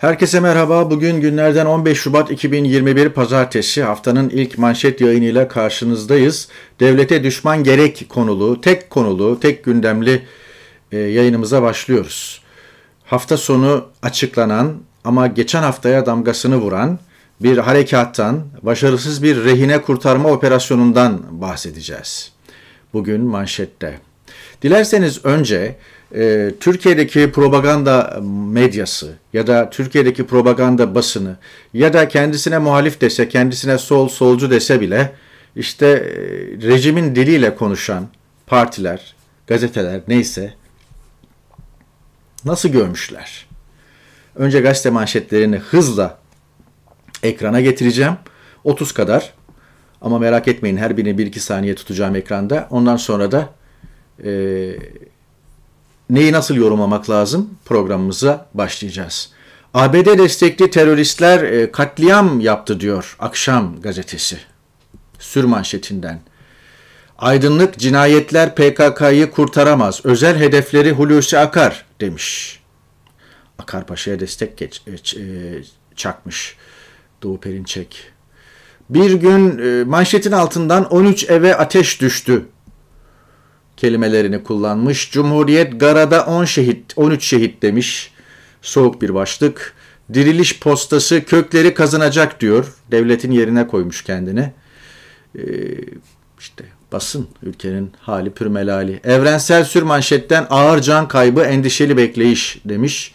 Herkese merhaba. Bugün günlerden 15 Şubat 2021 Pazartesi haftanın ilk manşet yayınıyla karşınızdayız. Devlete düşman gerek konulu, tek konulu, tek gündemli e, yayınımıza başlıyoruz. Hafta sonu açıklanan ama geçen haftaya damgasını vuran bir harekattan, başarısız bir rehine kurtarma operasyonundan bahsedeceğiz. Bugün manşette. Dilerseniz önce e, Türkiye'deki propaganda medyası ya da Türkiye'deki propaganda basını ya da kendisine muhalif dese, kendisine sol, solcu dese bile işte e, rejimin diliyle konuşan partiler, gazeteler neyse nasıl görmüşler? Önce gazete manşetlerini hızla ekrana getireceğim. 30 kadar. Ama merak etmeyin her birini 1-2 saniye tutacağım ekranda. Ondan sonra da e, neyi nasıl yorumlamak lazım programımıza başlayacağız. ABD destekli teröristler e, katliam yaptı diyor Akşam gazetesi. Sür manşetinden. Aydınlık cinayetler PKK'yı kurtaramaz. Özel hedefleri Hulusi Akar demiş. Akar Paşa'ya destek geç, e, çakmış Doğu Perinçek. Bir gün e, manşetin altından 13 eve ateş düştü kelimelerini kullanmış. Cumhuriyet Gara'da 10 şehit, 13 şehit demiş. Soğuk bir başlık. Diriliş postası kökleri kazanacak diyor. Devletin yerine koymuş kendini. Ee, işte basın ülkenin hali pürmelali. Evrensel sür manşetten ağır can kaybı endişeli bekleyiş demiş.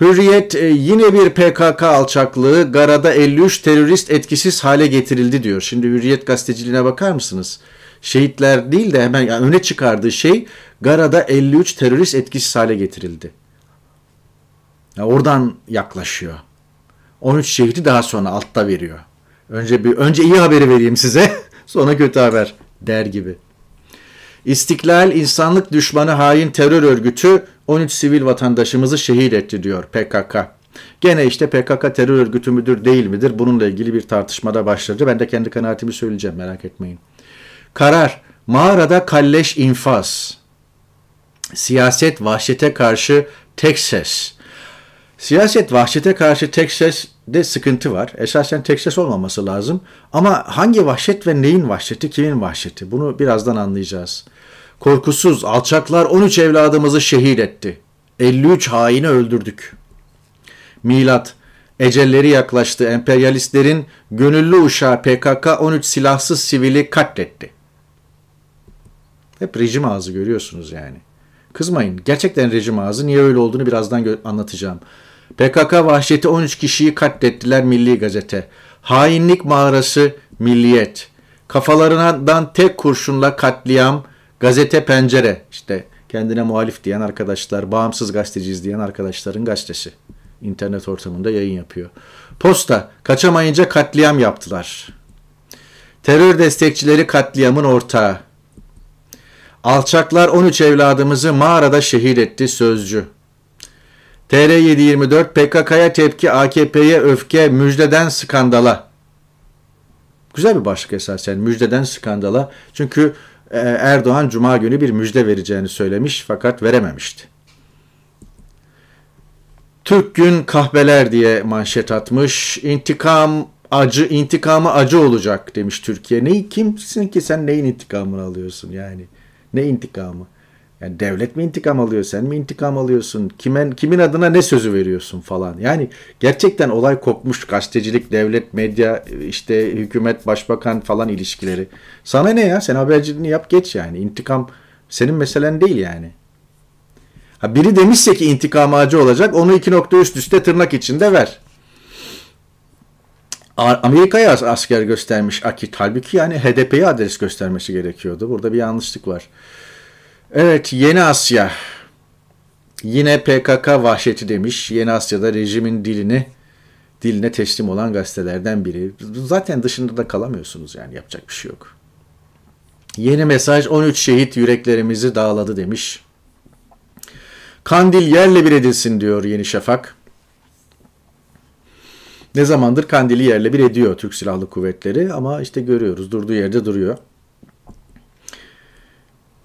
Hürriyet e, yine bir PKK alçaklığı Gara'da 53 terörist etkisiz hale getirildi diyor. Şimdi Hürriyet gazeteciliğine bakar mısınız? Şehitler değil de hemen yani öne çıkardığı şey Gara'da 53 terörist etkisiz hale getirildi. Yani oradan yaklaşıyor. 13 şehidi daha sonra altta veriyor. Önce bir önce iyi haberi vereyim size, sonra kötü haber der gibi. İstiklal insanlık düşmanı hain terör örgütü 13 sivil vatandaşımızı şehit etti diyor PKK. Gene işte PKK terör örgütü müdür değil midir? Bununla ilgili bir tartışmada başladı. Ben de kendi kanaatimi söyleyeceğim merak etmeyin. Karar. Mağarada kalleş infaz. Siyaset vahşete karşı tek ses. Siyaset vahşete karşı tek ses de sıkıntı var. Esasen tek ses olmaması lazım. Ama hangi vahşet ve neyin vahşeti, kimin vahşeti? Bunu birazdan anlayacağız. Korkusuz alçaklar 13 evladımızı şehit etti. 53 haini öldürdük. Milat Ecelleri yaklaştı. Emperyalistlerin gönüllü uşağı PKK 13 silahsız sivili katletti. Hep rejim ağzı görüyorsunuz yani. Kızmayın. Gerçekten rejim ağzı. Niye öyle olduğunu birazdan anlatacağım. PKK vahşeti 13 kişiyi katlettiler Milli Gazete. Hainlik mağarası Milliyet. Kafalarından tek kurşunla katliam Gazete Pencere. İşte kendine muhalif diyen arkadaşlar, bağımsız gazeteciyiz diyen arkadaşların gazetesi. İnternet ortamında yayın yapıyor. Posta kaçamayınca katliam yaptılar. Terör destekçileri katliamın ortağı. Alçaklar 13 evladımızı mağarada şehit etti sözcü. TR724 PKK'ya tepki AKP'ye öfke müjdeden skandala. Güzel bir başlık esasen müjdeden skandala. Çünkü e, Erdoğan cuma günü bir müjde vereceğini söylemiş fakat verememişti. Türk gün kahveler diye manşet atmış. İntikam acı, intikamı acı olacak demiş Türkiye. Neyi kimsin ki sen neyin intikamını alıyorsun yani? Ne intikamı? Yani devlet mi intikam alıyor, sen mi intikam alıyorsun? Kimin kimin adına ne sözü veriyorsun falan. Yani gerçekten olay kopmuş gazetecilik, devlet, medya, işte hükümet, başbakan falan ilişkileri. Sana ne ya? Sen haberciliğini yap geç yani. İntikam senin meselen değil yani. Ha biri demişse ki intikam ağacı olacak, onu iki nokta üst üste tırnak içinde ver. Amerika'ya asker göstermiş Akit. Halbuki yani HDP'ye adres göstermesi gerekiyordu. Burada bir yanlışlık var. Evet Yeni Asya. Yine PKK vahşeti demiş. Yeni Asya'da rejimin dilini diline teslim olan gazetelerden biri. Zaten dışında da kalamıyorsunuz yani yapacak bir şey yok. Yeni mesaj 13 şehit yüreklerimizi dağladı demiş. Kandil yerle bir edilsin diyor Yeni Şafak. Ne zamandır Kandil'i yerle bir ediyor Türk Silahlı Kuvvetleri ama işte görüyoruz durduğu yerde duruyor.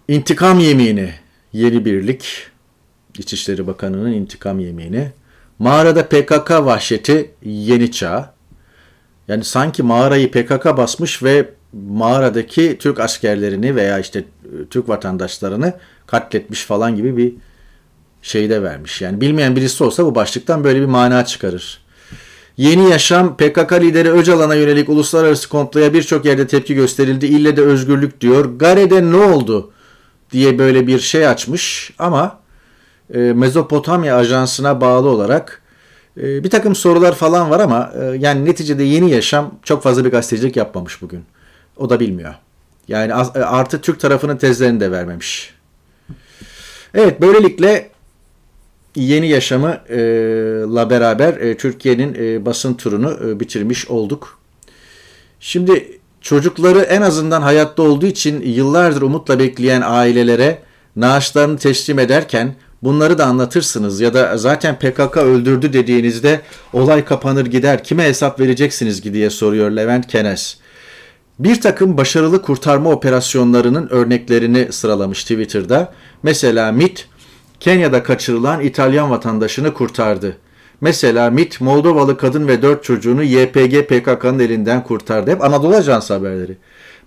İntikam yemini yeni birlik İçişleri Bakanı'nın intikam yemini Mağarada PKK vahşeti yeni çağ. Yani sanki mağarayı PKK basmış ve mağaradaki Türk askerlerini veya işte e, Türk vatandaşlarını katletmiş falan gibi bir şeyde vermiş. Yani bilmeyen birisi olsa bu başlıktan böyle bir mana çıkarır. Yeni Yaşam PKK lideri Öcalan'a yönelik uluslararası komploya birçok yerde tepki gösterildi. İlle de özgürlük diyor. Gare'de ne oldu diye böyle bir şey açmış ama e, Mezopotamya Ajansı'na bağlı olarak e, bir takım sorular falan var ama e, yani neticede Yeni Yaşam çok fazla bir gazetecilik yapmamış bugün. O da bilmiyor. Yani artı Türk tarafının tezlerini de vermemiş. Evet böylelikle yeni yaşamıyla beraber Türkiye'nin basın turunu bitirmiş olduk. Şimdi çocukları en azından hayatta olduğu için yıllardır umutla bekleyen ailelere naaşlarını teslim ederken bunları da anlatırsınız ya da zaten PKK öldürdü dediğinizde olay kapanır gider kime hesap vereceksiniz diye soruyor Levent Kenes. Bir takım başarılı kurtarma operasyonlarının örneklerini sıralamış Twitter'da. Mesela MIT Kenya'da kaçırılan İtalyan vatandaşını kurtardı. Mesela MIT Moldovalı kadın ve dört çocuğunu YPG PKK'nın elinden kurtardı. Hep Anadolu Ajansı haberleri.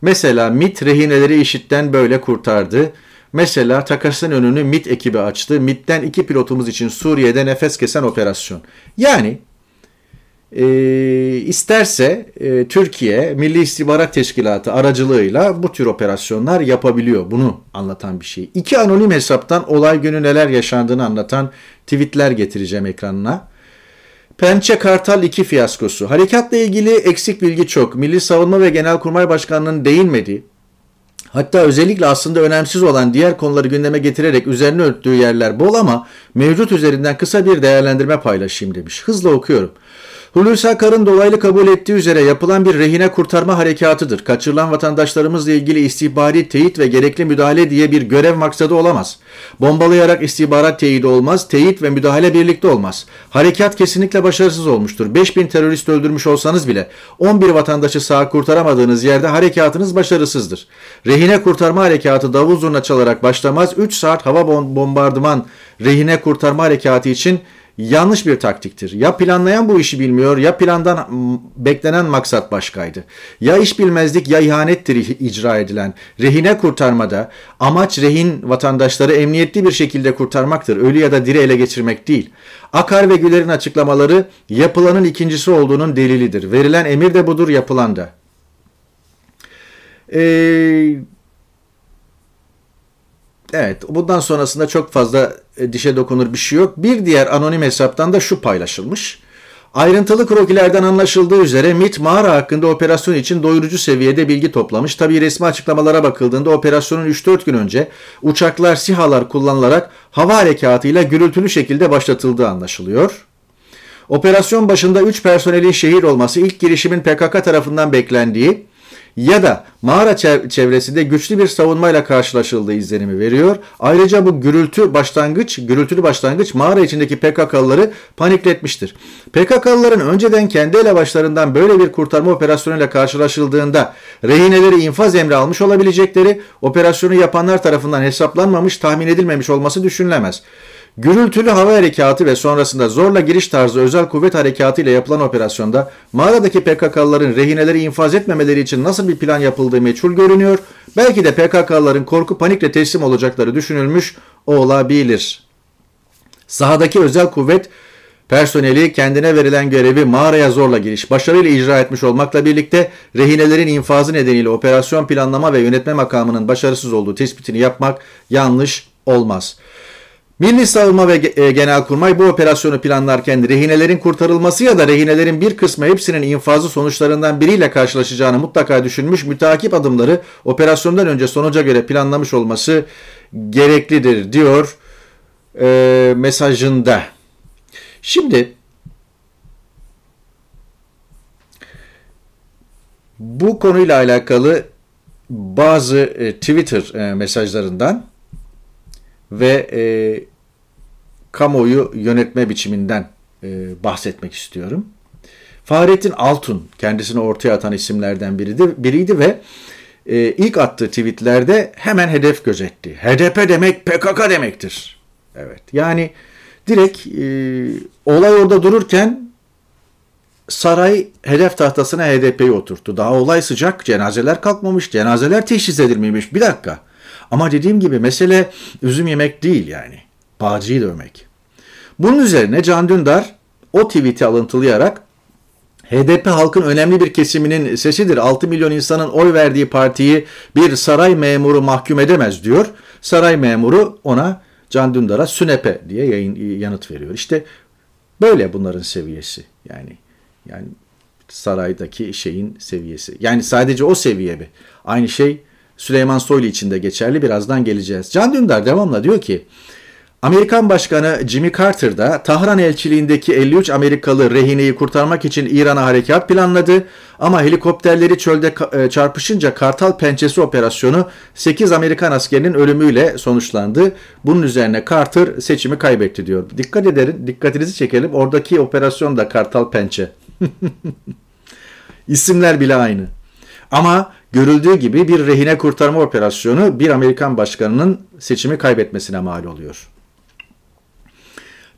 Mesela MIT rehineleri IŞİD'den böyle kurtardı. Mesela takasın önünü MIT ekibi açtı. MIT'ten iki pilotumuz için Suriye'de nefes kesen operasyon. Yani e, isterse e, Türkiye Milli İstihbarat Teşkilatı aracılığıyla bu tür operasyonlar yapabiliyor. Bunu anlatan bir şey. İki anonim hesaptan olay günü neler yaşandığını anlatan tweetler getireceğim ekranına. Pençe Kartal 2 fiyaskosu. Harekatla ilgili eksik bilgi çok. Milli Savunma ve Genelkurmay Başkanlığı'nın değinmediği, hatta özellikle aslında önemsiz olan diğer konuları gündeme getirerek üzerine örttüğü yerler bol ama mevcut üzerinden kısa bir değerlendirme paylaşayım demiş. Hızla okuyorum. Hulusi Akar'ın dolaylı kabul ettiği üzere yapılan bir rehine kurtarma harekatıdır. Kaçırılan vatandaşlarımızla ilgili istihbari teyit ve gerekli müdahale diye bir görev maksadı olamaz. Bombalayarak istihbarat teyidi olmaz, teyit ve müdahale birlikte olmaz. Harekat kesinlikle başarısız olmuştur. 5000 terörist öldürmüş olsanız bile 11 vatandaşı sağ kurtaramadığınız yerde harekatınız başarısızdır. Rehine kurtarma harekatı davul zurna çalarak başlamaz. 3 saat hava bombardıman rehine kurtarma harekatı için yanlış bir taktiktir. Ya planlayan bu işi bilmiyor ya plandan beklenen maksat başkaydı. Ya iş bilmezlik ya ihanettir icra edilen. Rehine kurtarmada amaç rehin vatandaşları emniyetli bir şekilde kurtarmaktır. Ölü ya da diri ele geçirmek değil. Akar ve Güler'in açıklamaları yapılanın ikincisi olduğunun delilidir. Verilen emir de budur yapılan da. Eee Evet, bundan sonrasında çok fazla e, dişe dokunur bir şey yok. Bir diğer anonim hesaptan da şu paylaşılmış. Ayrıntılı krokilerden anlaşıldığı üzere MIT mağara hakkında operasyon için doyurucu seviyede bilgi toplamış. Tabi resmi açıklamalara bakıldığında operasyonun 3-4 gün önce uçaklar, sihalar kullanılarak hava harekatıyla gürültülü şekilde başlatıldığı anlaşılıyor. Operasyon başında 3 personelin şehir olması ilk girişimin PKK tarafından beklendiği ya da mağara çevresinde güçlü bir savunmayla karşılaşıldığı izlenimi veriyor. Ayrıca bu gürültü başlangıç, gürültülü başlangıç mağara içindeki PKK'lıları panikletmiştir. PKK'lıların önceden kendi elebaşlarından böyle bir kurtarma operasyonuyla karşılaşıldığında rehineleri infaz emri almış olabilecekleri operasyonu yapanlar tarafından hesaplanmamış, tahmin edilmemiş olması düşünülemez. Gürültülü hava harekatı ve sonrasında zorla giriş tarzı özel kuvvet harekatı ile yapılan operasyonda mağaradaki PKK'lıların rehineleri infaz etmemeleri için nasıl bir plan yapıldığı meçhul görünüyor. Belki de PKK'lıların korku panikle teslim olacakları düşünülmüş olabilir. Sahadaki özel kuvvet personeli kendine verilen görevi mağaraya zorla giriş başarıyla icra etmiş olmakla birlikte rehinelerin infazı nedeniyle operasyon planlama ve yönetme makamının başarısız olduğu tespitini yapmak yanlış olmaz. Milli Savunma ve e, Genelkurmay bu operasyonu planlarken rehinelerin kurtarılması ya da rehinelerin bir kısmı hepsinin infazı sonuçlarından biriyle karşılaşacağını mutlaka düşünmüş mütakip adımları operasyondan önce sonuca göre planlamış olması gereklidir diyor e, mesajında. Şimdi bu konuyla alakalı bazı e, Twitter e, mesajlarından ve e, kamuoyu yönetme biçiminden e, bahsetmek istiyorum. Fahrettin Altun kendisini ortaya atan isimlerden biriydi, biriydi ve e, ilk attığı tweetlerde hemen hedef gözetti. HDP demek PKK demektir. Evet yani direkt e, olay orada dururken saray hedef tahtasına HDP'yi oturttu. Daha olay sıcak, cenazeler kalkmamış, cenazeler teşhis edilmemiş. Bir dakika. Ama dediğim gibi mesele üzüm yemek değil yani. Bağcıyı dövmek. Bunun üzerine Can Dündar o tweet'i alıntılayarak HDP halkın önemli bir kesiminin sesidir. 6 milyon insanın oy verdiği partiyi bir saray memuru mahkum edemez diyor. Saray memuru ona Can Dündar'a sünepe diye yayın, yanıt veriyor. İşte böyle bunların seviyesi. Yani yani saraydaki şeyin seviyesi. Yani sadece o seviye mi? Aynı şey Süleyman Soylu için de geçerli. Birazdan geleceğiz. Can Dündar devamla diyor ki Amerikan Başkanı Jimmy Carter da Tahran elçiliğindeki 53 Amerikalı rehineyi kurtarmak için İran'a harekat planladı ama helikopterleri çölde e, çarpışınca Kartal Pençesi operasyonu 8 Amerikan askerinin ölümüyle sonuçlandı. Bunun üzerine Carter seçimi kaybetti diyor. Dikkat ederin, dikkatinizi çekelim. Oradaki operasyon da Kartal Pençe. İsimler bile aynı. Ama görüldüğü gibi bir rehine kurtarma operasyonu bir Amerikan başkanının seçimi kaybetmesine mal oluyor.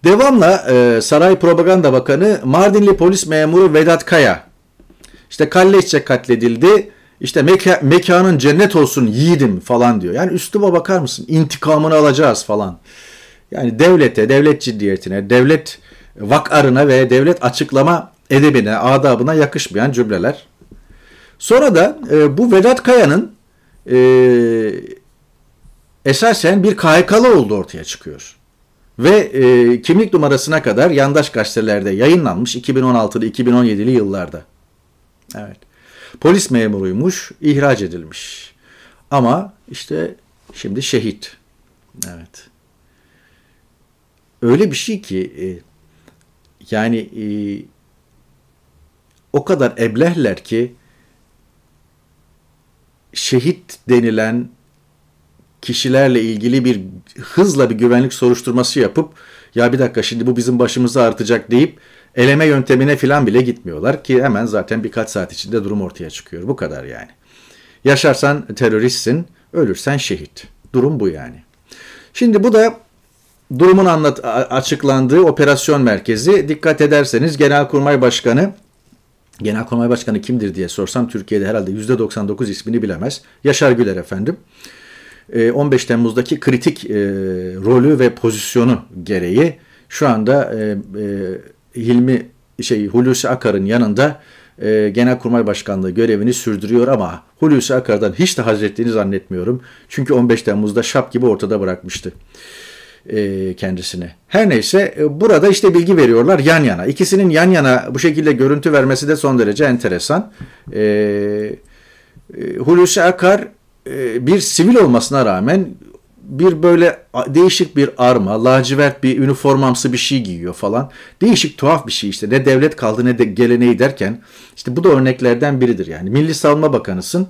Devamla e, Saray Propaganda Bakanı Mardinli polis memuru Vedat Kaya işte kalleşçe katledildi. İşte meka, mekanın cennet olsun yiğidim falan diyor. Yani üsluba bakar mısın? İntikamını alacağız falan. Yani devlete, devlet ciddiyetine, devlet vakarına ve devlet açıklama edebine, adabına yakışmayan cümleler. Sonra da e, bu Vedat Kaya'nın e, esasen bir KHK'lı olduğu ortaya çıkıyor. Ve e, kimlik numarasına kadar yandaş gazetelerde yayınlanmış 2016'lı 2017'li yıllarda. Evet. Polis memuruymuş, ihraç edilmiş. Ama işte şimdi şehit. Evet. Öyle bir şey ki e, yani e, o kadar eblehler ki şehit denilen kişilerle ilgili bir hızla bir güvenlik soruşturması yapıp ya bir dakika şimdi bu bizim başımızı artacak deyip eleme yöntemine falan bile gitmiyorlar ki hemen zaten birkaç saat içinde durum ortaya çıkıyor. Bu kadar yani. Yaşarsan teröristsin, ölürsen şehit. Durum bu yani. Şimdi bu da durumun anlat açıklandığı operasyon merkezi. Dikkat ederseniz Genelkurmay Başkanı Genelkurmay Başkanı kimdir diye sorsam Türkiye'de herhalde %99 ismini bilemez. Yaşar Güler efendim. 15 ee, Temmuz'daki kritik e, rolü ve pozisyonu gereği şu anda e, e, Hilmi şey Hulusi Akar'ın yanında e, Genelkurmay Başkanlığı görevini sürdürüyor ama Hulusi Akar'dan hiç de haz ettiğini zannetmiyorum. Çünkü 15 Temmuz'da şap gibi ortada bırakmıştı e, kendisine. Her neyse e, burada işte bilgi veriyorlar yan yana. İkisinin yan yana bu şekilde görüntü vermesi de son derece enteresan. E, e, Hulusi Akar e, bir sivil olmasına rağmen bir böyle değişik bir arma, lacivert bir üniformamsı bir şey giyiyor falan. Değişik tuhaf bir şey işte. Ne devlet kaldı ne de geleneği derken işte bu da örneklerden biridir yani. Milli Savunma Bakanısın.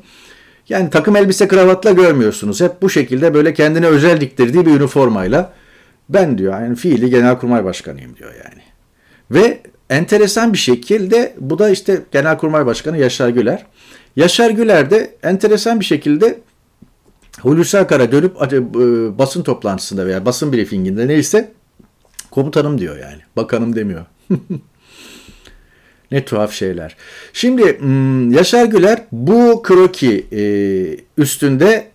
Yani takım elbise kravatla görmüyorsunuz. Hep bu şekilde böyle kendine özel diktirdiği bir üniformayla ben diyor yani fiili genelkurmay başkanıyım diyor yani. Ve enteresan bir şekilde bu da işte genelkurmay başkanı Yaşar Güler. Yaşar Güler de enteresan bir şekilde Hulusi Akar'a dönüp e, basın toplantısında veya basın briefinginde neyse komutanım diyor yani. Bakanım demiyor. ne tuhaf şeyler. Şimdi hmm, Yaşar Güler bu kroki e, üstünde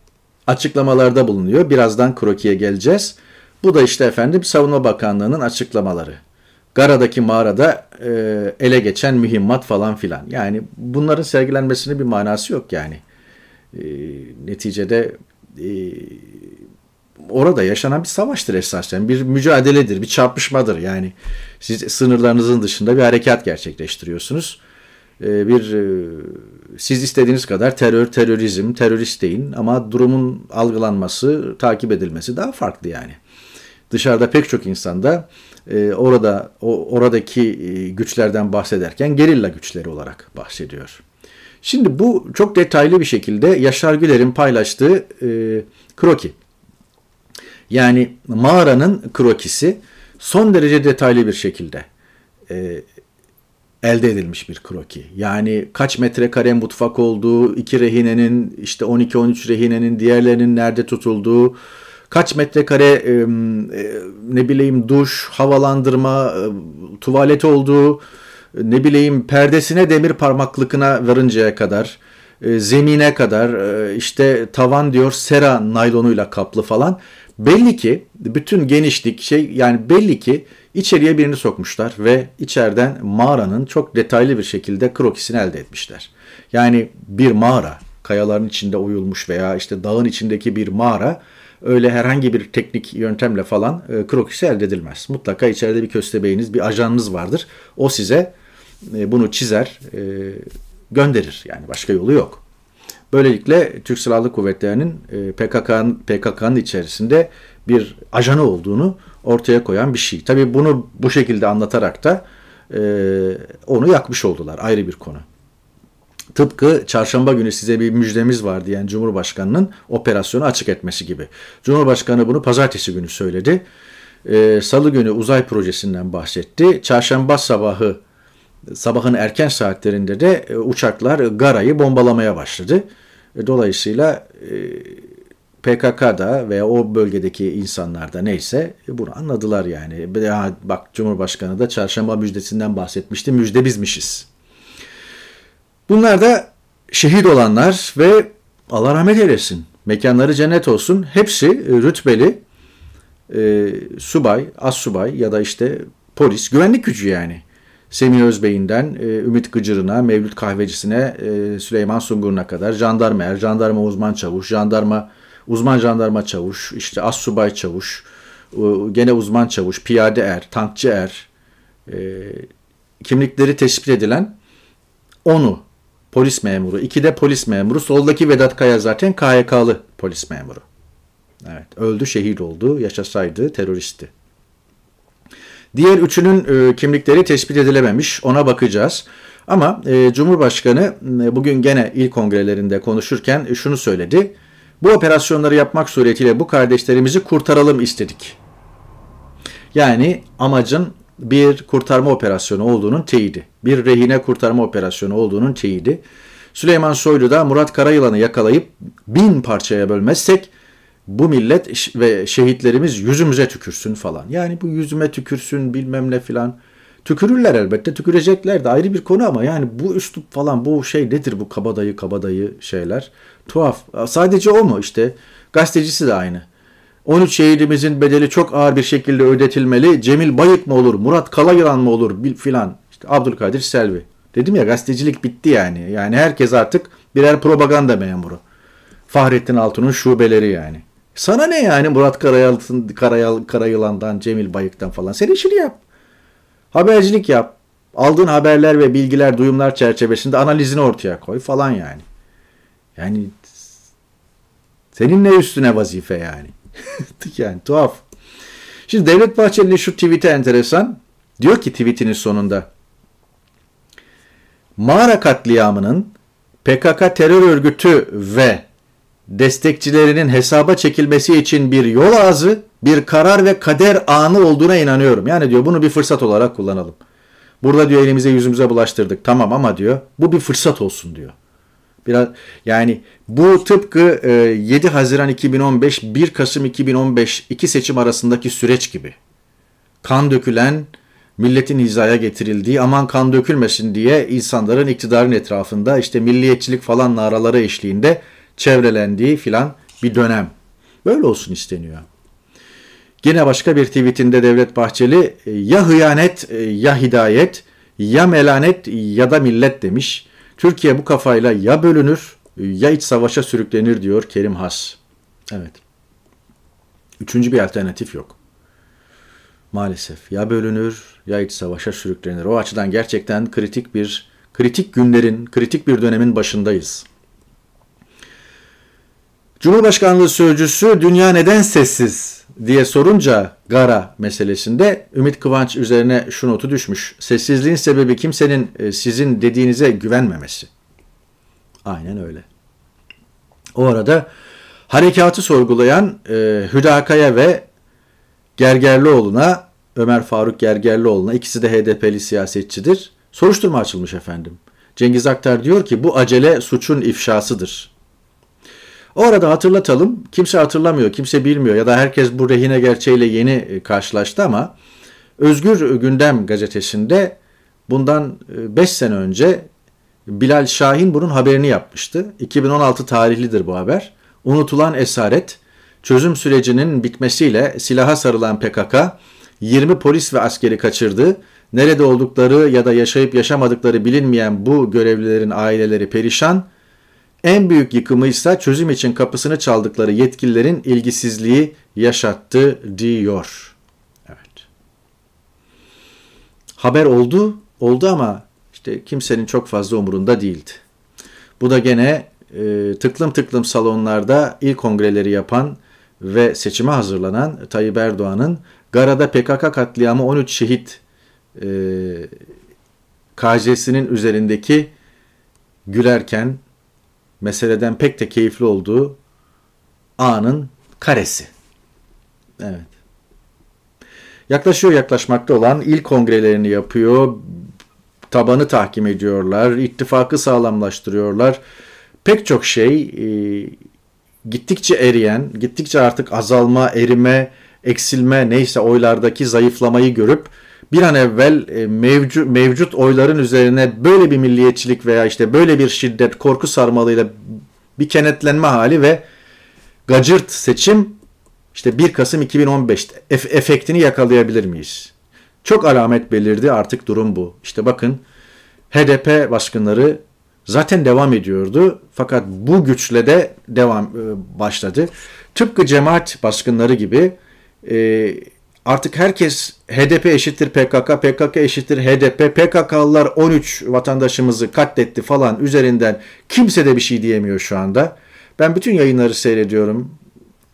açıklamalarda bulunuyor. Birazdan krokiye geleceğiz. Bu da işte efendim Savunma Bakanlığı'nın açıklamaları. Gara'daki mağarada e, ele geçen mühimmat falan filan. Yani bunların sergilenmesinin bir manası yok yani. E, neticede e, orada yaşanan bir savaştır esasen. Bir mücadeledir, bir çarpışmadır. Yani siz sınırlarınızın dışında bir harekat gerçekleştiriyorsunuz. E, bir e, siz istediğiniz kadar terör, terörizm, terörist deyin ama durumun algılanması, takip edilmesi daha farklı yani. Dışarıda pek çok insanda e, orada o, oradaki e, güçlerden bahsederken gerilla güçleri olarak bahsediyor. Şimdi bu çok detaylı bir şekilde Yaşar Güler'in paylaştığı e, kroki. Yani mağaranın krokisi son derece detaylı bir şekilde e, elde edilmiş bir kroki. Yani kaç metrekare mutfak olduğu, iki rehinenin işte 12-13 rehinenin diğerlerinin nerede tutulduğu, kaç metrekare e, e, ne bileyim duş, havalandırma, e, tuvalet olduğu, ne bileyim perdesine demir parmaklıkına varıncaya kadar, e, zemine kadar, e, işte tavan diyor sera naylonuyla kaplı falan. Belli ki bütün genişlik şey yani belli ki içeriye birini sokmuşlar ve içeriden mağaranın çok detaylı bir şekilde krokisini elde etmişler. Yani bir mağara kayaların içinde oyulmuş veya işte dağın içindeki bir mağara öyle herhangi bir teknik yöntemle falan e, krokisi elde edilmez. Mutlaka içeride bir köstebeğiniz, bir ajanınız vardır. O size e, bunu çizer, e, gönderir. Yani başka yolu yok. Böylelikle Türk Silahlı Kuvvetleri'nin e, PKK'nın PKK'nın içerisinde bir ajanı olduğunu ortaya koyan bir şey. Tabii bunu bu şekilde anlatarak da onu yakmış oldular. Ayrı bir konu. Tıpkı çarşamba günü size bir müjdemiz var diyen Cumhurbaşkanı'nın operasyonu açık etmesi gibi. Cumhurbaşkanı bunu pazartesi günü söyledi. Ee, Salı günü uzay projesinden bahsetti. Çarşamba sabahı sabahın erken saatlerinde de e, uçaklar Gara'yı bombalamaya başladı. E, dolayısıyla e, PKK'da veya o bölgedeki insanlar da neyse bunu anladılar yani. Ya bak Cumhurbaşkanı da çarşamba müjdesinden bahsetmişti. Müjde bizmişiz. Bunlar da şehit olanlar ve Allah rahmet eylesin. Mekanları cennet olsun. Hepsi rütbeli e, subay, as subay ya da işte polis, güvenlik gücü yani. Semih Özbey'inden e, Ümit Gıcır'ına, Mevlüt Kahvecisine, e, Süleyman Sungur'una kadar jandarma er, jandarma uzman çavuş, jandarma uzman jandarma çavuş, işte as subay çavuş, e, gene uzman çavuş, piyade er, tankçı er, e, kimlikleri tespit edilen onu polis memuru, iki de polis memuru. Soldaki Vedat Kaya zaten KYK'lı polis memuru. Evet, öldü, şehit oldu, yaşasaydı teröristti. Diğer üçünün e, kimlikleri tespit edilememiş, ona bakacağız. Ama e, Cumhurbaşkanı e, bugün gene il kongrelerinde konuşurken e, şunu söyledi. Bu operasyonları yapmak suretiyle bu kardeşlerimizi kurtaralım istedik. Yani amacın bir kurtarma operasyonu olduğunun teyidi. Bir rehine kurtarma operasyonu olduğunun teyidi. Süleyman Soylu da Murat Karayılan'ı yakalayıp bin parçaya bölmezsek bu millet ve şehitlerimiz yüzümüze tükürsün falan. Yani bu yüzüme tükürsün bilmem ne filan. Tükürürler elbette tükürecekler de ayrı bir konu ama yani bu üslup falan bu şey nedir bu kabadayı kabadayı şeyler. Tuhaf. Sadece o mu işte gazetecisi de aynı. 13 şehidimizin bedeli çok ağır bir şekilde ödetilmeli. Cemil Bayık mı olur, Murat Kalayılan mı olur filan. İşte Abdülkadir Selvi. Dedim ya gazetecilik bitti yani. Yani herkes artık birer propaganda memuru. Fahrettin Altun'un şubeleri yani. Sana ne yani Murat Karayal'ın, Karayal, Karayılan'dan, Cemil Bayık'tan falan. Sen işini yap. Habercilik yap. Aldığın haberler ve bilgiler, duyumlar çerçevesinde analizini ortaya koy falan yani. Yani senin ne üstüne vazife yani. yani tuhaf. Şimdi Devlet Bahçeli'nin şu tweet'i enteresan. Diyor ki tweetinin sonunda mağara katliamının PKK terör örgütü ve destekçilerinin hesaba çekilmesi için bir yol ağzı, bir karar ve kader anı olduğuna inanıyorum. Yani diyor bunu bir fırsat olarak kullanalım. Burada diyor elimize yüzümüze bulaştırdık. Tamam ama diyor bu bir fırsat olsun diyor. Biraz yani bu tıpkı 7 e, Haziran 2015 1 Kasım 2015 iki seçim arasındaki süreç gibi. Kan dökülen milletin hizaya getirildiği aman kan dökülmesin diye insanların iktidarın etrafında işte milliyetçilik falan naraları eşliğinde çevrelendiği filan bir dönem. Böyle olsun isteniyor. Yine başka bir tweetinde Devlet Bahçeli e, ya hıyanet e, ya hidayet ya melanet ya da millet demiş. Türkiye bu kafayla ya bölünür ya iç savaşa sürüklenir diyor Kerim Has. Evet. Üçüncü bir alternatif yok. Maalesef ya bölünür ya iç savaşa sürüklenir. O açıdan gerçekten kritik bir kritik günlerin, kritik bir dönemin başındayız. Cumhurbaşkanlığı sözcüsü dünya neden sessiz diye sorunca Gara meselesinde Ümit Kıvanç üzerine şu notu düşmüş. Sessizliğin sebebi kimsenin e, sizin dediğinize güvenmemesi. Aynen öyle. O arada harekatı sorgulayan e, Hüdakaya ve Gergerlioğlu'na Ömer Faruk Gergerlioğlu'na ikisi de HDP'li siyasetçidir. Soruşturma açılmış efendim. Cengiz Aktar diyor ki bu acele suçun ifşasıdır. O arada hatırlatalım. Kimse hatırlamıyor, kimse bilmiyor ya da herkes bu rehine gerçeğiyle yeni e, karşılaştı ama Özgür Gündem gazetesinde bundan 5 e, sene önce Bilal Şahin bunun haberini yapmıştı. 2016 tarihlidir bu haber. Unutulan esaret, çözüm sürecinin bitmesiyle silaha sarılan PKK 20 polis ve askeri kaçırdı. Nerede oldukları ya da yaşayıp yaşamadıkları bilinmeyen bu görevlilerin aileleri perişan. En büyük yıkımı ise çözüm için kapısını çaldıkları yetkililerin ilgisizliği yaşattı diyor. Evet. Haber oldu, oldu ama işte kimsenin çok fazla umurunda değildi. Bu da gene e, tıklım tıklım salonlarda ilk kongreleri yapan ve seçime hazırlanan Tayyip Erdoğan'ın Gara'da PKK katliamı 13 şehit e, KC'sinin üzerindeki gülerken meseleden pek de keyifli olduğu anın karesi. Evet. Yaklaşıyor yaklaşmakta olan ilk kongrelerini yapıyor. Tabanı tahkim ediyorlar. ittifakı sağlamlaştırıyorlar. Pek çok şey e, gittikçe eriyen, gittikçe artık azalma, erime, eksilme neyse oylardaki zayıflamayı görüp bir an evvel e, mevcut, mevcut oyların üzerine böyle bir milliyetçilik veya işte böyle bir şiddet, korku sarmalıyla bir kenetlenme hali ve gacırt seçim işte 1 Kasım 2015'te efektini yakalayabilir miyiz? Çok alamet belirdi artık durum bu. İşte bakın HDP baskınları zaten devam ediyordu fakat bu güçle de devam e, başladı. Tıpkı cemaat baskınları gibi e, artık herkes HDP eşittir PKK, PKK eşittir HDP, PKK'lılar 13 vatandaşımızı katletti falan üzerinden kimse de bir şey diyemiyor şu anda. Ben bütün yayınları seyrediyorum.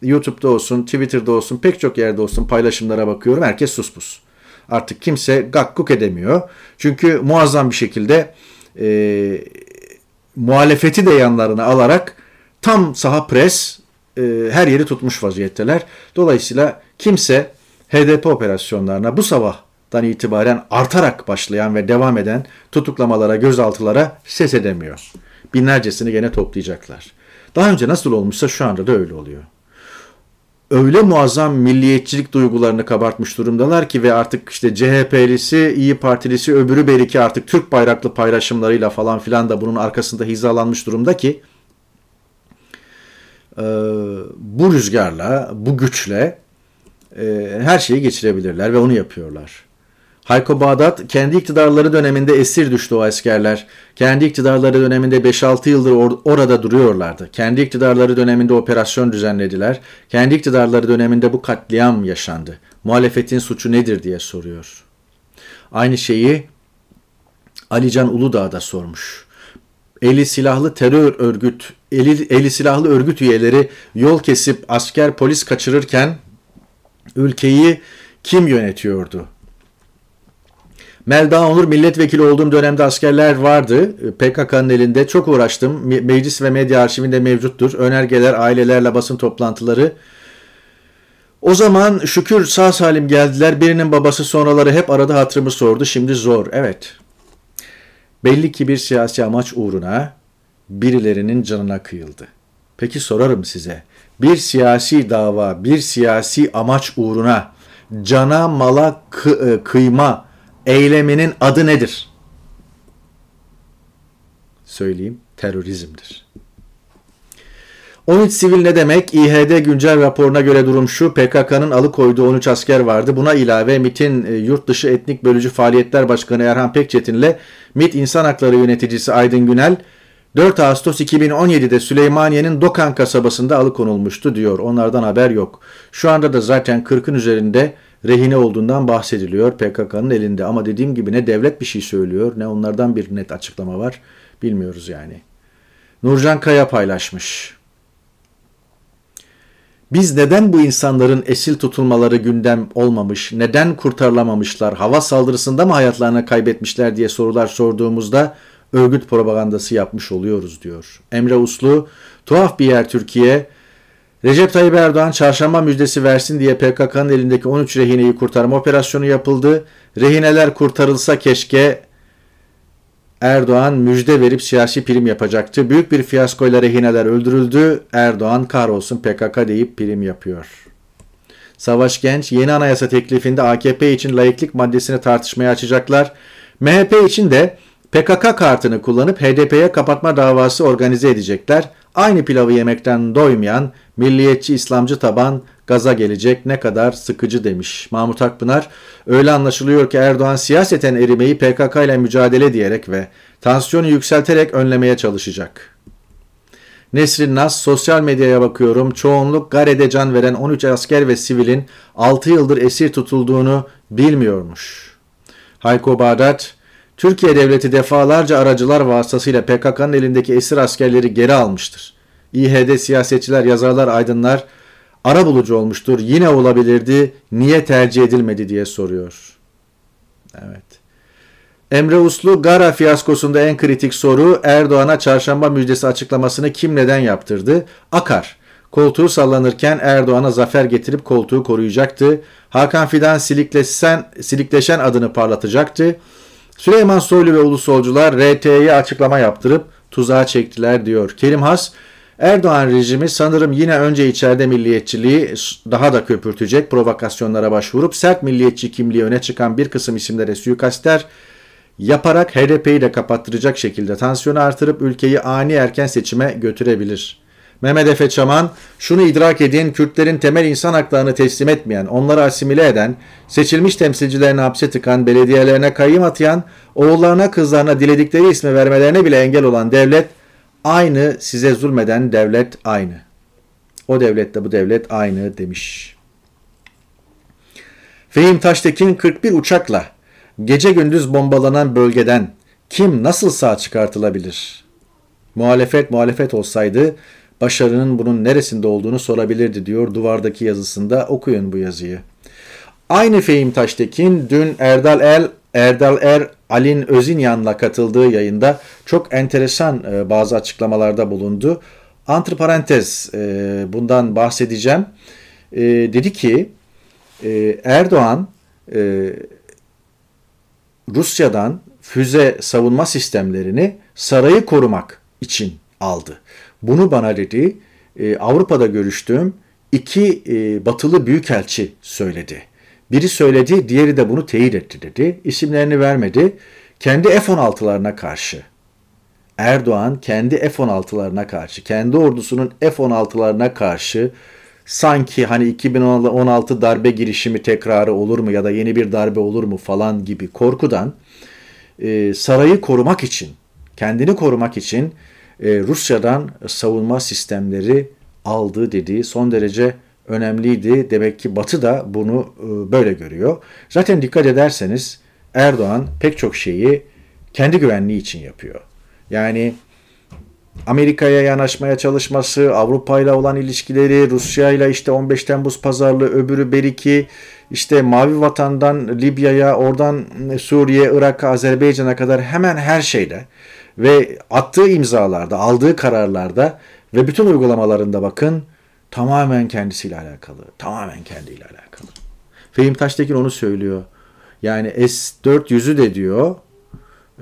YouTube'da olsun, Twitter'da olsun, pek çok yerde olsun paylaşımlara bakıyorum. Herkes suspus. Artık kimse gakkuk edemiyor. Çünkü muazzam bir şekilde e, muhalefeti de yanlarına alarak tam saha pres e, her yeri tutmuş vaziyetteler. Dolayısıyla kimse HDP operasyonlarına bu sabahtan itibaren artarak başlayan ve devam eden tutuklamalara, gözaltılara ses edemiyor. Binlercesini gene toplayacaklar. Daha önce nasıl olmuşsa şu anda da öyle oluyor. Öyle muazzam milliyetçilik duygularını kabartmış durumdalar ki ve artık işte CHP'lisi, İyi Partilisi, öbürü belki artık Türk bayraklı paylaşımlarıyla falan filan da bunun arkasında hizalanmış durumda ki bu rüzgarla, bu güçle e, her şeyi geçirebilirler ve onu yapıyorlar. Hayko Bağdat kendi iktidarları döneminde esir düştü o askerler. Kendi iktidarları döneminde 5-6 yıldır or- orada duruyorlardı. Kendi iktidarları döneminde operasyon düzenlediler. Kendi iktidarları döneminde bu katliam yaşandı. Muhalefetin suçu nedir diye soruyor. Aynı şeyi Alican Uludağ da sormuş. Eli silahlı terör örgüt, eli, eli silahlı örgüt üyeleri yol kesip asker polis kaçırırken ülkeyi kim yönetiyordu? Melda Onur milletvekili olduğum dönemde askerler vardı. PKK'nın elinde çok uğraştım. Meclis ve medya arşivinde mevcuttur. Önergeler, ailelerle basın toplantıları. O zaman şükür sağ salim geldiler. Birinin babası sonraları hep arada hatırımı sordu. Şimdi zor. Evet. Belli ki bir siyasi amaç uğruna birilerinin canına kıyıldı. Peki sorarım size bir siyasi dava, bir siyasi amaç uğruna cana mala kı- e, kıyma eyleminin adı nedir? Söyleyeyim, terörizmdir. 13 sivil ne demek? İHD güncel raporuna göre durum şu. PKK'nın alıkoyduğu 13 asker vardı. Buna ilave MIT'in e, yurt dışı etnik bölücü faaliyetler başkanı Erhan Pekçetin ile MIT insan hakları yöneticisi Aydın Günel 4 Ağustos 2017'de Süleymaniye'nin Dokan kasabasında alıkonulmuştu diyor. Onlardan haber yok. Şu anda da zaten 40'ın üzerinde rehine olduğundan bahsediliyor PKK'nın elinde. Ama dediğim gibi ne devlet bir şey söylüyor ne onlardan bir net açıklama var bilmiyoruz yani. Nurcan Kaya paylaşmış. Biz neden bu insanların esil tutulmaları gündem olmamış, neden kurtarılamamışlar, hava saldırısında mı hayatlarını kaybetmişler diye sorular sorduğumuzda örgüt propagandası yapmış oluyoruz diyor. Emre Uslu, tuhaf bir yer Türkiye. Recep Tayyip Erdoğan çarşamba müjdesi versin diye PKK'nın elindeki 13 rehineyi kurtarma operasyonu yapıldı. Rehineler kurtarılsa keşke Erdoğan müjde verip siyasi prim yapacaktı. Büyük bir fiyaskoyla rehineler öldürüldü. Erdoğan kahrolsun PKK deyip prim yapıyor. Savaş Genç yeni anayasa teklifinde AKP için layıklık maddesini tartışmaya açacaklar. MHP için de PKK kartını kullanıp HDP'ye kapatma davası organize edecekler. Aynı pilavı yemekten doymayan milliyetçi İslamcı taban gaza gelecek ne kadar sıkıcı demiş. Mahmut Akpınar öyle anlaşılıyor ki Erdoğan siyaseten erimeyi PKK ile mücadele diyerek ve tansiyonu yükselterek önlemeye çalışacak. Nesrin Nas sosyal medyaya bakıyorum. Çoğunluk Gare'de can veren 13 asker ve sivilin 6 yıldır esir tutulduğunu bilmiyormuş. Hayko Bağdat Türkiye devleti defalarca aracılar vasıtasıyla PKK'nın elindeki esir askerleri geri almıştır. İHD siyasetçiler, yazarlar, aydınlar ara bulucu olmuştur. Yine olabilirdi. Niye tercih edilmedi diye soruyor. Evet. Emre Uslu Gara fiyaskosunda en kritik soru Erdoğan'a çarşamba müjdesi açıklamasını kim neden yaptırdı? Akar. Koltuğu sallanırken Erdoğan'a zafer getirip koltuğu koruyacaktı. Hakan Fidan silikleşen, silikleşen adını parlatacaktı. Süleyman Soylu ve ulusolcular RT'ye açıklama yaptırıp tuzağa çektiler diyor. Kerim Has, Erdoğan rejimi sanırım yine önce içeride milliyetçiliği daha da köpürtecek provokasyonlara başvurup sert milliyetçi kimliği öne çıkan bir kısım isimlere suikastler yaparak HDP'yi de kapattıracak şekilde tansiyonu artırıp ülkeyi ani erken seçime götürebilir. Mehmet Efe Çaman, şunu idrak edin, Kürtlerin temel insan haklarını teslim etmeyen, onları asimile eden, seçilmiş temsilcilerini hapse tıkan, belediyelerine kayyım atayan, oğullarına kızlarına diledikleri ismi vermelerine bile engel olan devlet, aynı size zulmeden devlet aynı. O devlette bu devlet aynı demiş. Fehim Taştekin 41 uçakla gece gündüz bombalanan bölgeden kim nasıl sağ çıkartılabilir? Muhalefet muhalefet olsaydı başarının bunun neresinde olduğunu sorabilirdi diyor duvardaki yazısında. Okuyun bu yazıyı. Aynı Fehim Taştekin dün Erdal El Erdal Er Alin Özinyan'la katıldığı yayında çok enteresan e, bazı açıklamalarda bulundu. Antiparantez e, bundan bahsedeceğim. E, dedi ki Erdoğan Rusya'dan füze savunma sistemlerini sarayı korumak için aldı. Bunu bana dedi Avrupa'da görüştüğüm iki batılı büyükelçi söyledi. Biri söyledi, diğeri de bunu teyit etti dedi. İsimlerini vermedi. Kendi F-16'larına karşı. Erdoğan kendi F-16'larına karşı, kendi ordusunun F-16'larına karşı sanki hani 2016 darbe girişimi tekrarı olur mu ya da yeni bir darbe olur mu falan gibi korkudan e, sarayı korumak için, kendini korumak için e, Rusya'dan savunma sistemleri aldı dediği son derece önemliydi. Demek ki Batı da bunu e, böyle görüyor. Zaten dikkat ederseniz Erdoğan pek çok şeyi kendi güvenliği için yapıyor. Yani Amerika'ya yanaşmaya çalışması, Avrupa ile olan ilişkileri, Rusya ile işte 15 Temmuz pazarlığı, öbürü Beriki, işte Mavi Vatan'dan Libya'ya, oradan Suriye, Irak, Azerbaycan'a kadar hemen her şeyde ve attığı imzalarda, aldığı kararlarda ve bütün uygulamalarında bakın Tamamen kendisiyle alakalı. Tamamen kendiyle alakalı. Fehim Taştekin onu söylüyor. Yani S-400'ü de diyor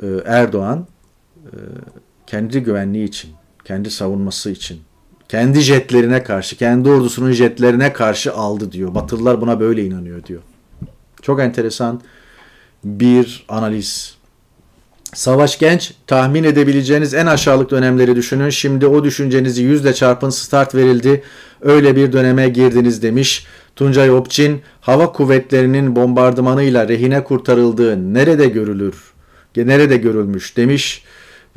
e, Erdoğan e, kendi güvenliği için, kendi savunması için, kendi jetlerine karşı, kendi ordusunun jetlerine karşı aldı diyor. Batılılar buna böyle inanıyor diyor. Çok enteresan bir analiz. Savaş Genç, tahmin edebileceğiniz en aşağılık dönemleri düşünün. Şimdi o düşüncenizi yüzle çarpın start verildi. Öyle bir döneme girdiniz demiş. Tuncay Opçin, hava kuvvetlerinin bombardımanıyla rehine kurtarıldığı nerede görülür? Nerede görülmüş demiş.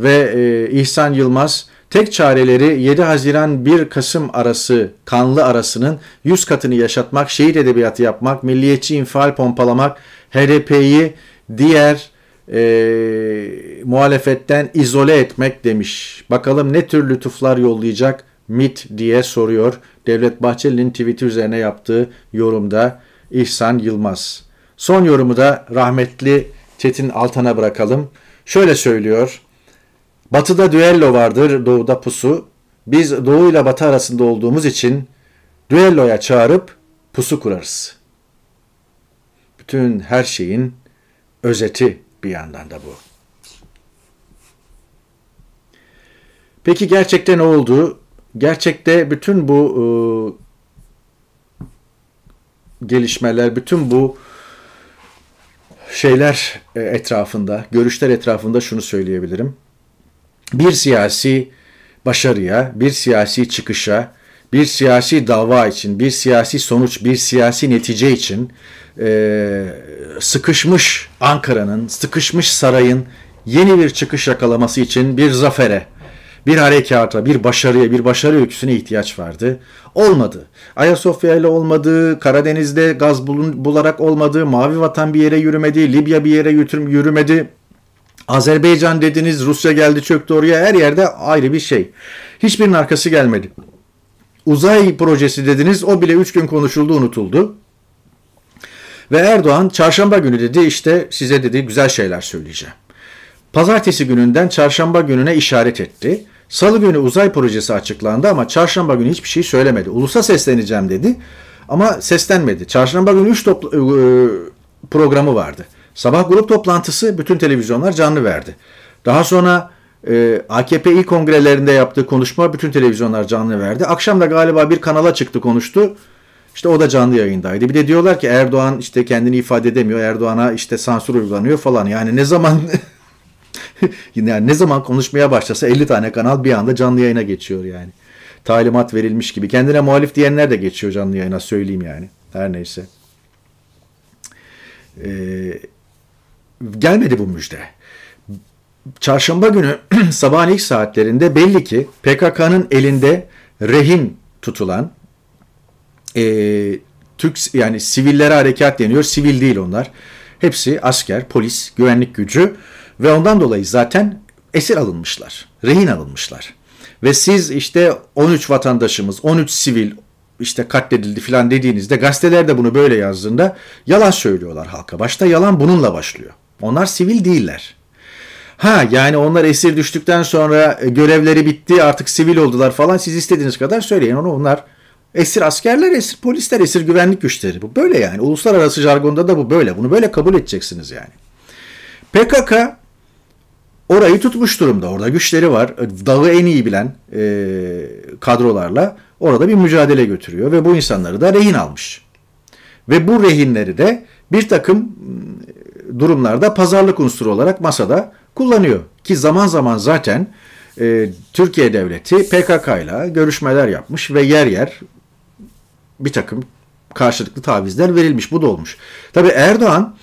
Ve e, İhsan Yılmaz, tek çareleri 7 Haziran 1 Kasım arası kanlı arasının 100 katını yaşatmak, şehit edebiyatı yapmak, milliyetçi infial pompalamak, HDP'yi diğer e, muhalefetten izole etmek demiş. Bakalım ne tür lütuflar yollayacak MIT diye soruyor. Devlet Bahçeli'nin tweet'i üzerine yaptığı yorumda İhsan Yılmaz. Son yorumu da rahmetli Çetin Altan'a bırakalım. Şöyle söylüyor. Batıda düello vardır, doğuda pusu. Biz doğu ile batı arasında olduğumuz için düelloya çağırıp pusu kurarız. Bütün her şeyin özeti bir yandan da bu. Peki gerçekte ne oldu? Gerçekte bütün bu e, gelişmeler, bütün bu şeyler e, etrafında, görüşler etrafında şunu söyleyebilirim. Bir siyasi başarıya, bir siyasi çıkışa, bir siyasi dava için, bir siyasi sonuç, bir siyasi netice için e, sıkışmış Ankara'nın, sıkışmış sarayın yeni bir çıkış yakalaması için bir zafere, bir harekata, bir başarıya, bir başarı öyküsüne ihtiyaç vardı. Olmadı. Ayasofya ile olmadı, Karadeniz'de gaz bulun, bularak olmadı, Mavi Vatan bir yere yürümedi, Libya bir yere yürümedi. Azerbaycan dediniz, Rusya geldi çöktü oraya, her yerde ayrı bir şey. Hiçbirinin arkası gelmedi. Uzay projesi dediniz, o bile üç gün konuşuldu, unutuldu. Ve Erdoğan çarşamba günü dedi işte size dedi güzel şeyler söyleyeceğim. Pazartesi gününden çarşamba gününe işaret etti. Salı günü uzay projesi açıklandı ama çarşamba günü hiçbir şey söylemedi. Ulusa sesleneceğim dedi ama seslenmedi. Çarşamba günü 3 topl- e, programı vardı. Sabah grup toplantısı bütün televizyonlar canlı verdi. Daha sonra e, AKP il kongrelerinde yaptığı konuşma bütün televizyonlar canlı verdi. Akşam da galiba bir kanala çıktı konuştu. İşte o da canlı yayındaydı. Bir de diyorlar ki Erdoğan işte kendini ifade edemiyor. Erdoğan'a işte sansür uygulanıyor falan. Yani ne zaman yani ne zaman konuşmaya başlasa 50 tane kanal bir anda canlı yayına geçiyor yani. Talimat verilmiş gibi. Kendine muhalif diyenler de geçiyor canlı yayına söyleyeyim yani. Her neyse. Ee, gelmedi bu müjde. Çarşamba günü sabahın ilk saatlerinde belli ki PKK'nın elinde rehin tutulan e, Türk yani sivillere harekat deniyor. Sivil değil onlar. Hepsi asker, polis, güvenlik gücü ve ondan dolayı zaten esir alınmışlar. Rehin alınmışlar. Ve siz işte 13 vatandaşımız, 13 sivil işte katledildi filan dediğinizde gazeteler de bunu böyle yazdığında yalan söylüyorlar halka. Başta yalan bununla başlıyor. Onlar sivil değiller. Ha yani onlar esir düştükten sonra görevleri bitti artık sivil oldular falan siz istediğiniz kadar söyleyin onu onlar esir askerler, esir polisler, esir güvenlik güçleri. Bu böyle yani. Uluslararası jargonda da bu böyle. Bunu böyle kabul edeceksiniz yani. PKK orayı tutmuş durumda. Orada güçleri var. Dağı en iyi bilen e, kadrolarla orada bir mücadele götürüyor ve bu insanları da rehin almış. Ve bu rehinleri de bir takım durumlarda pazarlık unsuru olarak masada kullanıyor. Ki zaman zaman zaten e, Türkiye Devleti PKK ile görüşmeler yapmış ve yer yer bir takım karşılıklı tavizler verilmiş. Bu da olmuş. Tabi Erdoğan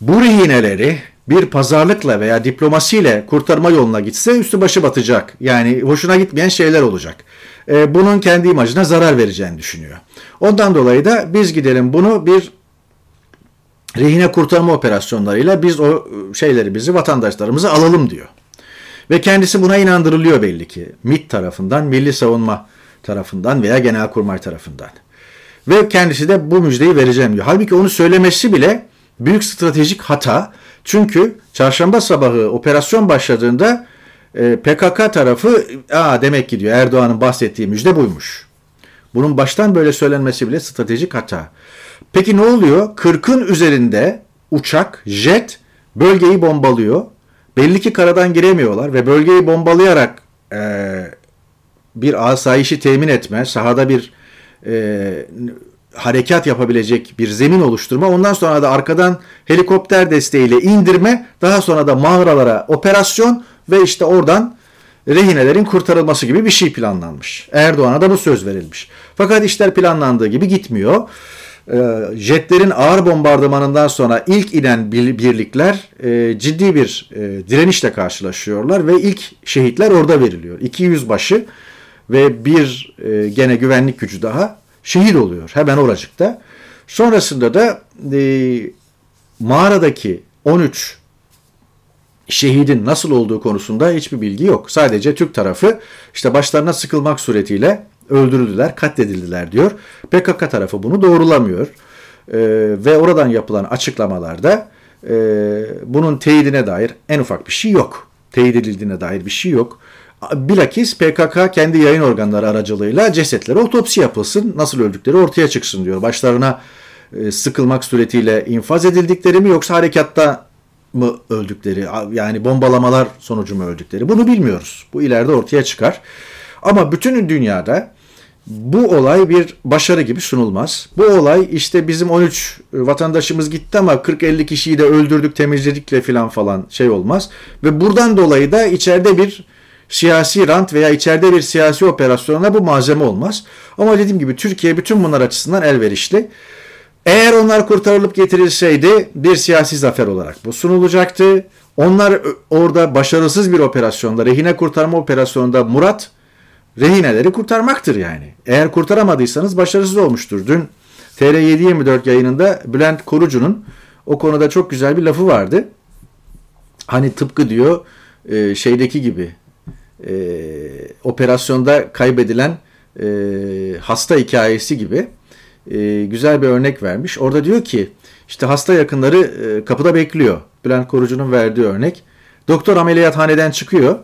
bu rehineleri bir pazarlıkla veya diplomasiyle kurtarma yoluna gitse üstü başı batacak. Yani hoşuna gitmeyen şeyler olacak. Ee, bunun kendi imajına zarar vereceğini düşünüyor. Ondan dolayı da biz gidelim bunu bir rehine kurtarma operasyonlarıyla biz o şeyleri bizi vatandaşlarımızı alalım diyor. Ve kendisi buna inandırılıyor belli ki. MİT tarafından, Milli Savunma tarafından veya Genelkurmay tarafından. Ve kendisi de bu müjdeyi vereceğim diyor. Halbuki onu söylemesi bile büyük stratejik hata. Çünkü çarşamba sabahı operasyon başladığında e, PKK tarafı Aa, demek ki diyor Erdoğan'ın bahsettiği müjde buymuş. Bunun baştan böyle söylenmesi bile stratejik hata. Peki ne oluyor? 40'ın üzerinde uçak, jet bölgeyi bombalıyor. Belli ki karadan giremiyorlar ve bölgeyi bombalayarak e, bir asayişi temin etme, sahada bir e, harekat yapabilecek bir zemin oluşturma, ondan sonra da arkadan helikopter desteğiyle indirme, daha sonra da mağaralara operasyon ve işte oradan rehinelerin kurtarılması gibi bir şey planlanmış. Erdoğan'a da bu söz verilmiş. Fakat işler planlandığı gibi gitmiyor. E, jetlerin ağır bombardımanından sonra ilk inen birlikler e, ciddi bir e, direnişle karşılaşıyorlar ve ilk şehitler orada veriliyor. 200 başı ve bir e, gene güvenlik gücü daha şehit oluyor hemen oracıkta. Sonrasında da mağaradaki 13 şehidin nasıl olduğu konusunda hiçbir bilgi yok. Sadece Türk tarafı işte başlarına sıkılmak suretiyle öldürüldüler, katledildiler diyor. PKK tarafı bunu doğrulamıyor. E, ve oradan yapılan açıklamalarda e, bunun teyidine dair en ufak bir şey yok. Teyit edildiğine dair bir şey yok. Bilakis PKK kendi yayın organları aracılığıyla cesetlere otopsi yapılsın, nasıl öldükleri ortaya çıksın diyor. Başlarına e, sıkılmak suretiyle infaz edildikleri mi yoksa harekatta mı öldükleri yani bombalamalar sonucu mu öldükleri bunu bilmiyoruz. Bu ileride ortaya çıkar. Ama bütün dünyada bu olay bir başarı gibi sunulmaz. Bu olay işte bizim 13 vatandaşımız gitti ama 40-50 kişiyi de öldürdük temizledikle falan falan şey olmaz. Ve buradan dolayı da içeride bir siyasi rant veya içeride bir siyasi operasyona bu malzeme olmaz. Ama dediğim gibi Türkiye bütün bunlar açısından elverişli. Eğer onlar kurtarılıp getirilseydi bir siyasi zafer olarak bu sunulacaktı. Onlar orada başarısız bir operasyonda, rehine kurtarma operasyonunda Murat rehineleri kurtarmaktır yani. Eğer kurtaramadıysanız başarısız olmuştur. Dün TR724 yayınında Bülent Korucu'nun o konuda çok güzel bir lafı vardı. Hani tıpkı diyor e, şeydeki gibi e, operasyonda kaybedilen e, hasta hikayesi gibi güzel bir örnek vermiş. Orada diyor ki işte hasta yakınları kapıda bekliyor. Bülent Korucu'nun verdiği örnek. Doktor ameliyathaneden çıkıyor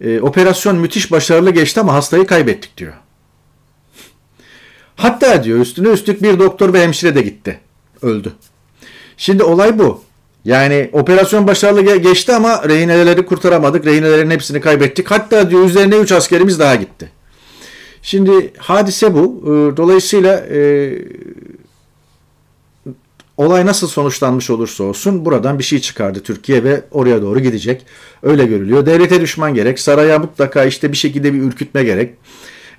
e, operasyon müthiş başarılı geçti ama hastayı kaybettik diyor. Hatta diyor üstüne üstlük bir doktor ve hemşire de gitti. Öldü. Şimdi olay bu. Yani operasyon başarılı geçti ama rehineleri kurtaramadık. Rehinelerin hepsini kaybettik. Hatta diyor üzerine 3 askerimiz daha gitti. Şimdi hadise bu. Ee, dolayısıyla e, olay nasıl sonuçlanmış olursa olsun buradan bir şey çıkardı Türkiye ve oraya doğru gidecek. Öyle görülüyor. Devlete düşman gerek, saraya mutlaka işte bir şekilde bir ürkütme gerek.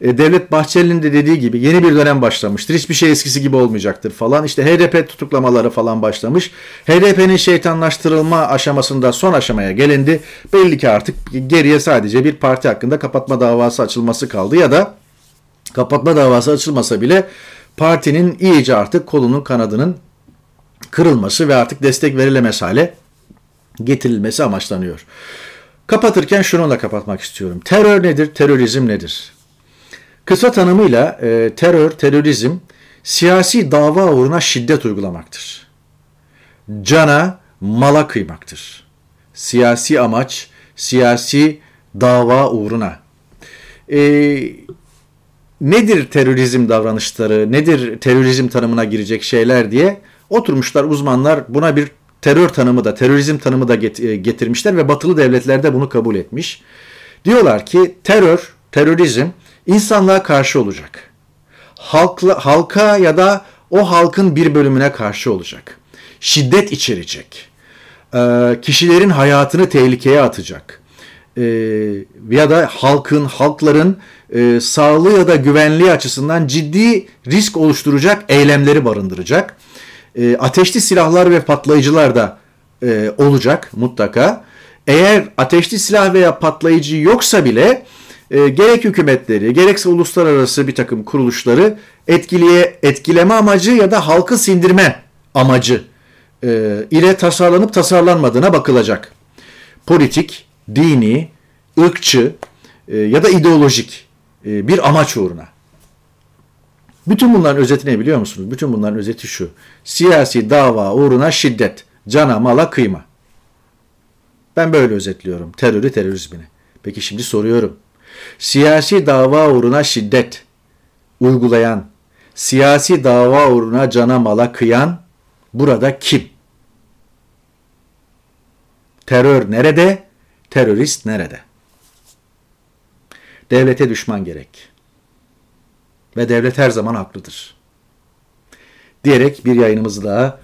E, Devlet Bahçeli'nin de dediği gibi yeni bir dönem başlamıştır. Hiçbir şey eskisi gibi olmayacaktır falan. İşte HDP tutuklamaları falan başlamış. HDP'nin şeytanlaştırılma aşamasında son aşamaya gelindi. Belli ki artık geriye sadece bir parti hakkında kapatma davası açılması kaldı ya da kapatma davası açılmasa bile partinin iyice artık kolunun kanadının kırılması ve artık destek verilemez hale getirilmesi amaçlanıyor. Kapatırken şununla kapatmak istiyorum. Terör nedir? Terörizm nedir? Kısa tanımıyla e, terör, terörizm siyasi dava uğruna şiddet uygulamaktır. Cana, mala kıymaktır. Siyasi amaç, siyasi dava uğruna. E, nedir terörizm davranışları, nedir terörizm tanımına girecek şeyler diye Oturmuşlar uzmanlar buna bir terör tanımı da, terörizm tanımı da e, getirmişler ve batılı devletler de bunu kabul etmiş. Diyorlar ki terör, terörizm insanlığa karşı olacak. Halkla, halka ya da o halkın bir bölümüne karşı olacak. Şiddet içerecek. Kişilerin hayatını tehlikeye atacak. Ya da halkın, halkların sağlığı ya da güvenliği açısından ciddi risk oluşturacak eylemleri barındıracak e, ateşli silahlar ve patlayıcılar da e, olacak mutlaka. Eğer ateşli silah veya patlayıcı yoksa bile e, gerek hükümetleri gerekse uluslararası bir takım kuruluşları etkiliye, etkileme amacı ya da halkı sindirme amacı e, ile tasarlanıp tasarlanmadığına bakılacak. Politik, dini, ırkçı e, ya da ideolojik e, bir amaç uğruna. Bütün bunların özeti ne biliyor musunuz? Bütün bunların özeti şu. Siyasi dava uğruna şiddet, cana mala kıyma. Ben böyle özetliyorum terörü terörizmini. Peki şimdi soruyorum. Siyasi dava uğruna şiddet uygulayan, siyasi dava uğruna cana mala kıyan burada kim? Terör nerede? Terörist nerede? Devlete düşman gerek ve devlet her zaman haklıdır. Diyerek bir yayınımızı daha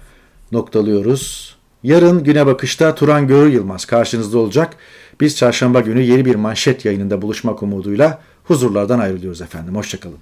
noktalıyoruz. Yarın güne bakışta Turan Görür Yılmaz karşınızda olacak. Biz çarşamba günü yeni bir manşet yayınında buluşmak umuduyla huzurlardan ayrılıyoruz efendim. Hoşçakalın.